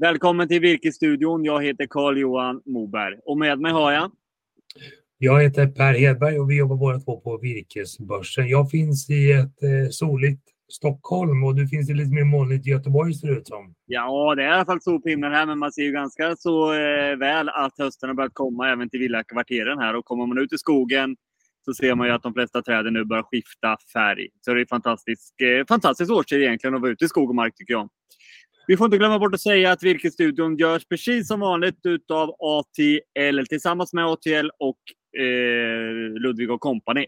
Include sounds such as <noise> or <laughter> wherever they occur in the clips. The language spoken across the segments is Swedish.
Välkommen till Virkesstudion. Jag heter Carl-Johan Moberg och med mig har jag jag heter Per Hedberg och vi jobbar båda två på Virkesbörsen. Jag finns i ett eh, soligt Stockholm och du finns i lite mer molnigt Göteborg ser det ut som. Ja, det är i alla fall sol på himlen här, men man ser ju ganska så eh, väl att hösten har börjat komma även till villakvarteren här. Och kommer man ut i skogen så ser man ju att de flesta träden nu börjar skifta färg. Så det är fantastisk, eh, fantastisk årstid egentligen att vara ute i skog och mark tycker jag. Vi får inte glömma bort att säga att Virkesstudion görs precis som vanligt utav ATL tillsammans med ATL och eh, Ludvig och Company.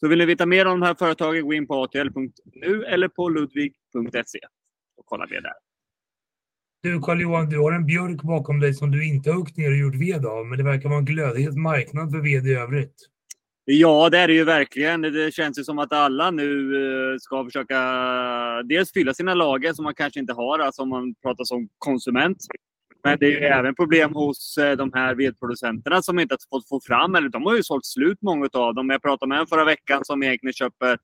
Så vill ni veta mer om de här företagen, gå in på atl.nu eller på ludvig.se och kolla mer där. Du Carl-Johan, du har en björk bakom dig som du inte har huggit ner och gjort ved av, men det verkar vara en glödhet marknad för ved i övrigt. Ja, det är det ju verkligen. Det känns ju som att alla nu eh, ska försöka dels fylla sina lager som man kanske inte har, alltså om man pratar som konsument. Men det är ju även problem hos eh, de här vedproducenterna som inte har fått få fram, eller de har ju sålt slut många av dem. Jag pratade med en förra veckan som egentligen köper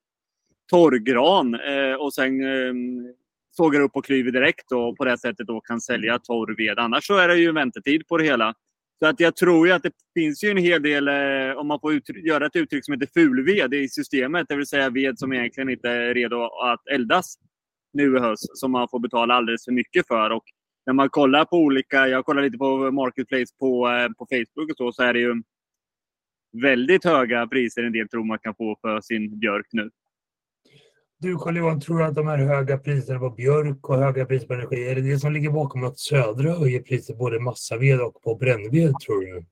torrgran eh, och sen ehm, sågar upp och klyver direkt och på det sättet då kan sälja torr ved. Annars så är det ju väntetid på det hela. Så att jag tror ju att det finns ju en hel del, eh, om man får göra ett uttryck som heter fulved i systemet, det vill säga ved som egentligen inte är redo att eldas nu i höst, som man får betala alldeles för mycket för. Och när man kollar på olika, jag kollar lite på Marketplace på, eh, på Facebook och så, så är det ju väldigt höga priser en del tror man kan få för sin björk nu. Du Carl-Johan, tror du att de här höga priserna på björk och höga priser på energi, är det det som ligger bakom att Södra höjer priset både massaved och på brännved tror du?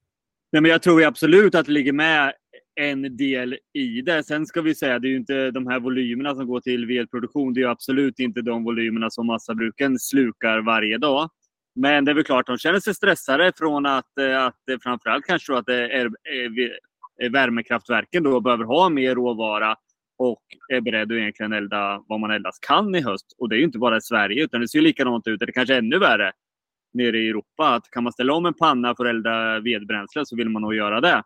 Nej, men jag tror absolut att det ligger med en del i det. Sen ska vi säga, det är ju inte de här volymerna som går till vedproduktion. Det är absolut inte de volymerna som massabruken slukar varje dag. Men det är väl klart, de känner sig stressade från att, att framförallt kanske att det är, är värmekraftverken då behöver ha mer råvara och är beredd att egentligen elda vad man eldast kan i höst. Och det är ju inte bara i Sverige, utan det ser likadant ut, eller kanske ännu värre, nere i Europa. Att kan man ställa om en panna för att elda vedbränsle så vill man nog göra det.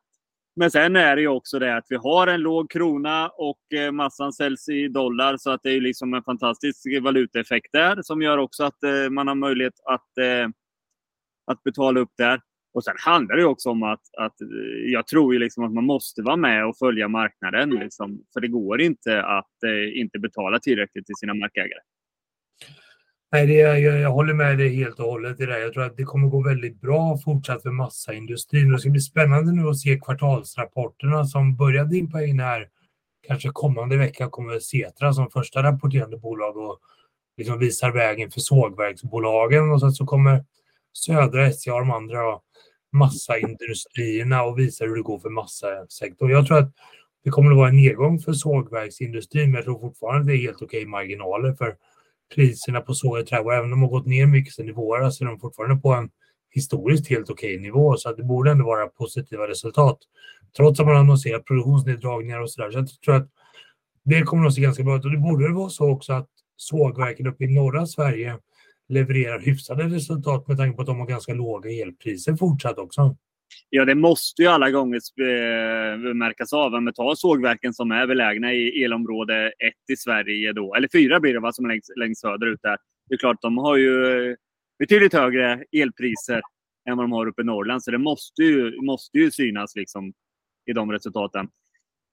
Men sen är det ju också det att vi har en låg krona och eh, massan säljs i dollar så att det är liksom en fantastisk valutaeffekt där som gör också att eh, man har möjlighet att, eh, att betala upp där. Och sen handlar det också om att, att eh, jag tror ju liksom att man måste vara med och följa marknaden. Liksom, för det går inte att eh, inte betala tillräckligt till sina markägare. Nej, det, jag, jag håller med dig helt och hållet i det. Jag tror att det kommer gå väldigt bra fortsatt för massaindustrin. Det ska bli spännande nu att se kvartalsrapporterna som börjar dimpa in här. Kanske kommande vecka kommer Setra som första rapporterande bolag och liksom visar vägen för sågverksbolagen och sen så kommer Södra SCA och de andra massaindustrierna och visar hur det går för massasektorn. Jag tror att det kommer att vara en nedgång för sågverksindustrin men jag tror fortfarande att det är helt okej marginaler för priserna på såg och trävaror, även om de har gått ner mycket sedan i våras, så är de fortfarande på en historiskt helt okej nivå. Så att det borde ändå vara positiva resultat. Trots att man annonserat produktionsneddragningar och sådär. Så jag tror att det kommer att se ganska bra ut. Och det borde väl vara så också att sågverken uppe i norra Sverige levererar hyfsade resultat med tanke på att de har ganska låga elpriser fortsatt också. Ja, det måste ju alla gånger eh, märkas av. Men ta sågverken som är belägna i elområde 1 i Sverige då, eller 4 blir det va, som är längst, längst söderut där. Det är klart, de har ju betydligt högre elpriser än vad de har uppe i Norrland. Så det måste ju, måste ju synas liksom i de resultaten.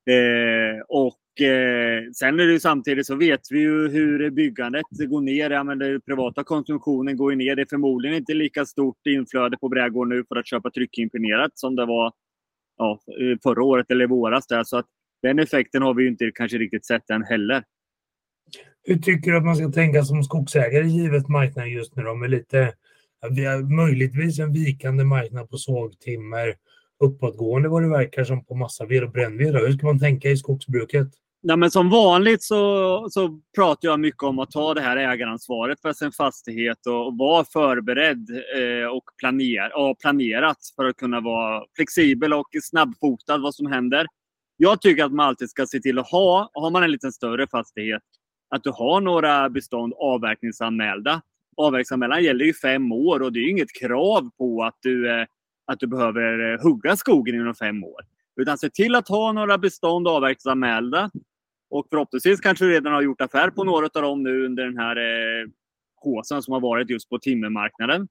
Eh, och eh, sen är det samtidigt så vet vi ju hur byggandet går ner. Ja, men den privata konsumtionen går ner. Det är förmodligen inte lika stort inflöde på brädgård nu för att köpa tryckimpregnerat som det var ja, förra året eller i våras. Där. Så att den effekten har vi ju inte kanske riktigt sett än heller. Hur tycker du att man ska tänka som skogsägare givet marknaden just nu då med lite, vi har möjligtvis en vikande marknad på sågtimmer uppåtgående vad det verkar som på massaved och brännved. Hur ska man tänka i skogsbruket? Nej, men som vanligt så, så pratar jag mycket om att ta det här ägaransvaret för sin fastighet och, och vara förberedd eh, och, planer, och planerat för att kunna vara flexibel och snabbfotad vad som händer. Jag tycker att man alltid ska se till att ha, har man en lite större fastighet, att du har några bestånd avverkningsanmälda. Avverkningsanmälan gäller i fem år och det är inget krav på att du eh, att du behöver eh, hugga skogen inom fem år. Utan se till att ha några bestånd avverkningsanmälda. Och förhoppningsvis kanske du redan har gjort affär på några av dem nu under den här eh, håsen som har varit just på timmermarknaden.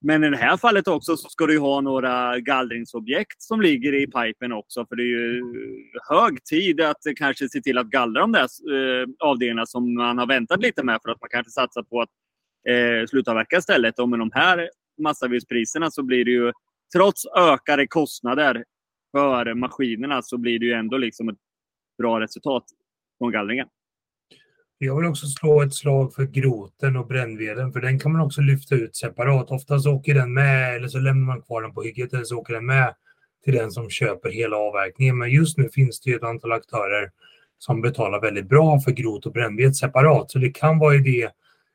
Men i det här fallet också så ska du ha några gallringsobjekt som ligger i pipen också. För det är ju hög tid att kanske se till att gallra de där eh, avdelningarna som man har väntat lite med för att man kanske satsar på att eh, slutavverka istället. Och med de här massavedspriserna så blir det ju trots ökade kostnader för maskinerna så blir det ju ändå liksom ett bra resultat från gallringen. Jag vill också slå ett slag för groten och brännveden, för den kan man också lyfta ut separat. Oftast åker den med, eller så lämnar man kvar den på hygget, eller så åker den med till den som köper hela avverkningen. Men just nu finns det ju ett antal aktörer som betalar väldigt bra för grot och brännved separat. Så det kan vara idé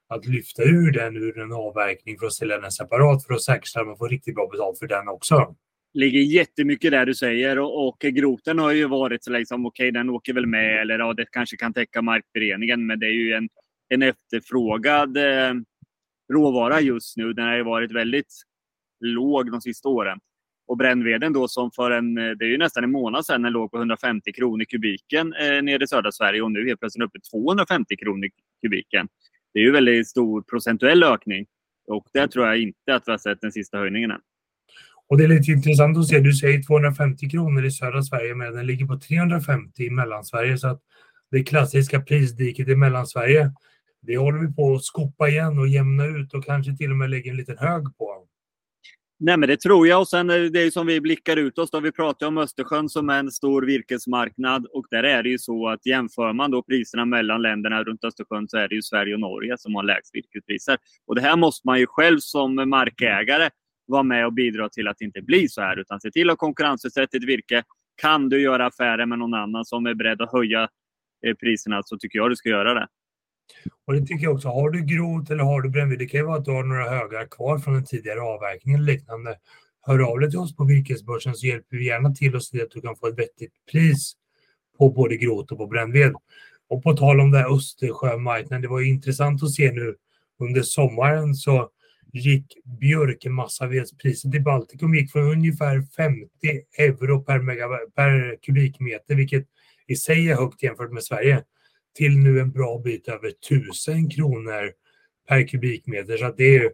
att lyfta ur den ur en avverkning för att sälja den separat för att säkerställa att man får riktigt bra betalt för den också ligger jättemycket där du säger och, och groten har ju varit så liksom, okej, okay, den åker väl med eller ja, det kanske kan täcka markberedningen, men det är ju en, en efterfrågad eh, råvara just nu. Den har ju varit väldigt låg de sista åren. Och brännveden då som för en, eh, det är ju nästan en månad sedan den låg på 150 kronor kubiken eh, nere i södra Sverige och nu helt plötsligt uppe 250 kronor kubiken. Det är ju väldigt stor procentuell ökning och där tror jag inte att vi har sett den sista höjningen än. Och det är lite intressant att se, du säger 250 kronor i södra Sverige men den ligger på 350 i Mellansverige så att det klassiska prisdiket i Mellansverige det håller vi på att skopa igen och jämna ut och kanske till och med lägga en liten hög på. Nej, men det tror jag. Och sen eh, är det som vi blickar ut oss. Då vi pratar om Östersjön som är en stor virkesmarknad. Och där är det ju så att jämför man då priserna mellan länderna runt Östersjön så är det ju Sverige och Norge som har lägst virkespriser. Och det här måste man ju själv som markägare vara med och bidra till att det inte blir så här. Utan se till att konkurrensutsätta ditt virke. Kan du göra affärer med någon annan som är beredd att höja eh, priserna så tycker jag du ska göra det. Och det tycker jag också. Har du grot eller har du brännved, det kan ju vara att du har några högar kvar från den tidigare avverkningen eller liknande. Hör av dig till oss på virkesbörsen så hjälper vi gärna till och se att du kan få ett vettigt pris på både grot och på brännved. Och på tal om det här Östersjömarknaden, det var ju intressant att se nu under sommaren så gick björkmassavedspriset i Baltikum gick från ungefär 50 euro per, per kubikmeter, vilket i sig är högt jämfört med Sverige, till nu en bra bit över 1000 kronor per kubikmeter. Så det är,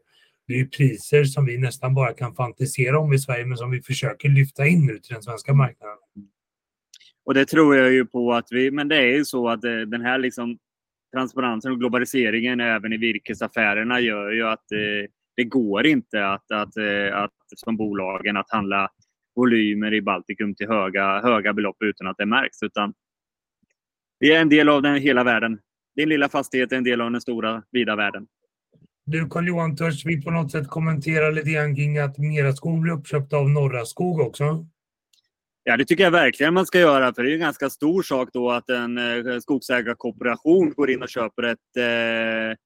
det är priser som vi nästan bara kan fantisera om i Sverige, men som vi försöker lyfta in nu till den svenska marknaden. Och det tror jag ju på att vi, men det är ju så att eh, den här liksom transparensen och globaliseringen även i virkesaffärerna gör ju att eh, det går inte att, att, eh, att, som bolagen att handla volymer i Baltikum till höga, höga belopp utan att det märks. Utan det är en del av den hela världen. Din lilla fastighet är en del av den stora, vida världen. Du Carl-Johan, törs vi på något sätt kommentera lite grann kring att Meraskog blir uppköpt av Norra Skog också? Ja, det tycker jag verkligen man ska göra. För det är en ganska stor sak då att en eh, skogsägarkooperation går in och köper ett eh,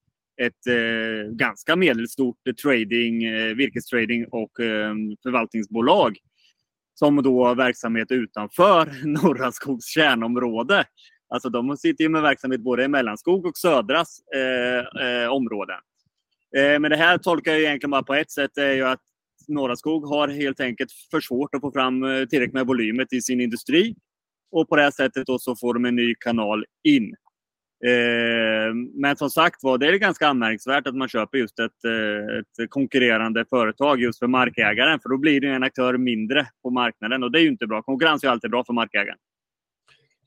ett eh, ganska medelstort trading, eh, virkestrading och eh, förvaltningsbolag som då har verksamhet utanför <laughs> Norra Skogs kärnområde. Alltså de sitter ju med verksamhet både i Mellanskog och Södras eh, eh, områden. Eh, men det här tolkar jag egentligen bara på ett sätt, Det är ju att Norra Skog har helt enkelt för svårt att få fram eh, tillräckligt med volymet i sin industri. Och på det här sättet då så får de en ny kanal in. Eh, men som sagt var, det är ganska anmärkningsvärt att man köper just ett, eh, ett konkurrerande företag just för markägaren. För då blir det en aktör mindre på marknaden och det är ju inte bra. Konkurrens är alltid bra för markägaren.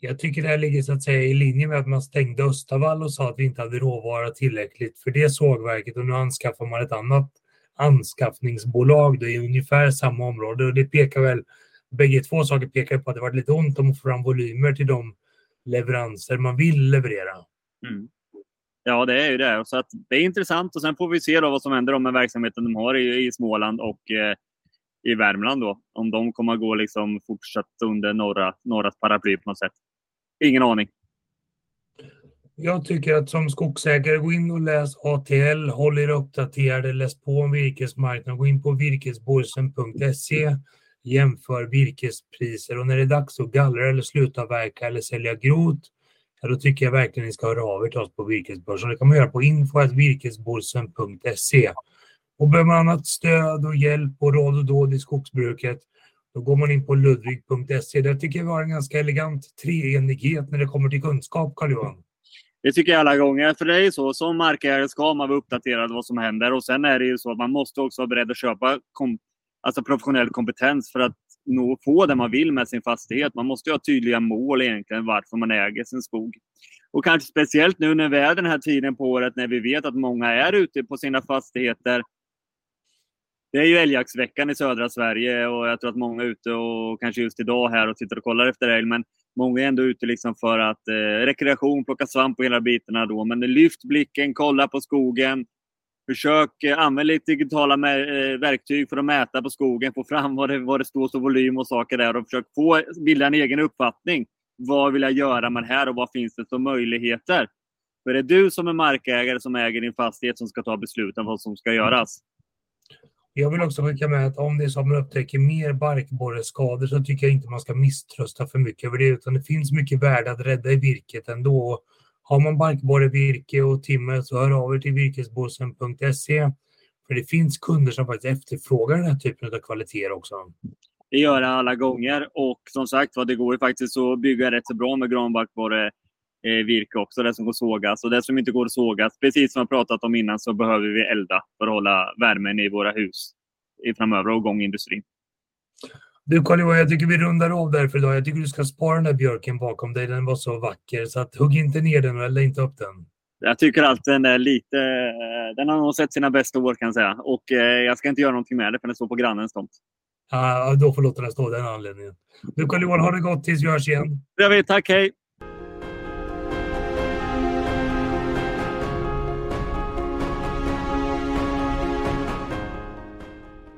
Jag tycker det här ligger så att säga i linje med att man stängde Östavall och sa att vi inte hade råvara tillräckligt för det sågverket och nu anskaffar man ett annat anskaffningsbolag då i ungefär samma område och det pekar väl, bägge två saker pekar på att det varit lite ont om att få fram volymer till de leveranser man vill leverera. Mm. Ja, det är ju det. Så att det är intressant och sen får vi se då vad som händer med verksamheten de har i, i Småland och eh, i Värmland. Då. Om de kommer att gå liksom fortsatt under norra, norras paraply på något sätt. Ingen aning. Jag tycker att som skogsägare, gå in och läs ATL, håll er uppdaterade, läs på om virkesmarknaden, gå in på virkesborsen.se jämför virkespriser och när det är dags att gallra eller sluta verka eller sälja grot, ja, då tycker jag verkligen ni ska höra av er till oss på Virkesbörsen. Det kan man göra på info.virkesborsen.se. Och behöver man annat stöd och hjälp och råd och dåd i skogsbruket, då går man in på ludvig.se. Där tycker jag vi har en ganska elegant treenighet när det kommer till kunskap, Carl-Johan. Det tycker jag alla gånger. För det är ju så, som markägare ska man vara uppdaterad vad som händer. Och sen är det ju så att man måste också vara beredd att köpa alltså professionell kompetens för att nå, få det man vill med sin fastighet. Man måste ha tydliga mål egentligen varför man äger sin skog. Och kanske speciellt nu när vi är den här tiden på året när vi vet att många är ute på sina fastigheter. Det är ju älgjaktsveckan i södra Sverige och jag tror att många är ute och kanske just idag här och tittar och kollar efter älg. Men många är ändå ute liksom för att eh, rekreation, plocka svamp och hela bitarna då. Men lyft blicken, kolla på skogen. Försök eh, använda lite digitala eh, verktyg för att mäta på skogen, få fram vad det, vad det står för volym och saker där och försök få bilda en egen uppfattning. Vad vill jag göra med det här och vad finns det för möjligheter? För det är du som är markägare som äger din fastighet som ska ta besluten om vad som ska göras. Jag vill också skicka med att om det är så att man upptäcker mer barkborreskador så tycker jag inte man ska misströsta för mycket över det, utan det finns mycket värde att rädda i virket ändå. Har man barkborre, virke och timmer så hör av er till virkesbossen.se. För det finns kunder som faktiskt efterfrågar den här typen av kvaliteter också. Det gör det alla gånger och som sagt det går ju faktiskt att bygga rätt så bra med granbarkborre eh, virke också, det som går att sågas. Och det som inte går att sågas, precis som jag pratat om innan, så behöver vi elda för att hålla värmen i våra hus i framöver och igång industrin. Du karl johan jag tycker vi rundar av där för idag. Jag tycker du ska spara den där björken bakom dig. Den var så vacker. Så att, hugg inte ner den eller inte upp den. Jag tycker att den är lite... Den har nog sett sina bästa år kan jag säga. Och eh, jag ska inte göra någonting med det för den står på grannens tomt. Ja, då får låta den stå den anledningen. Du karl johan ha det gott tills vi hörs igen. Det gör vi. Tack, hej!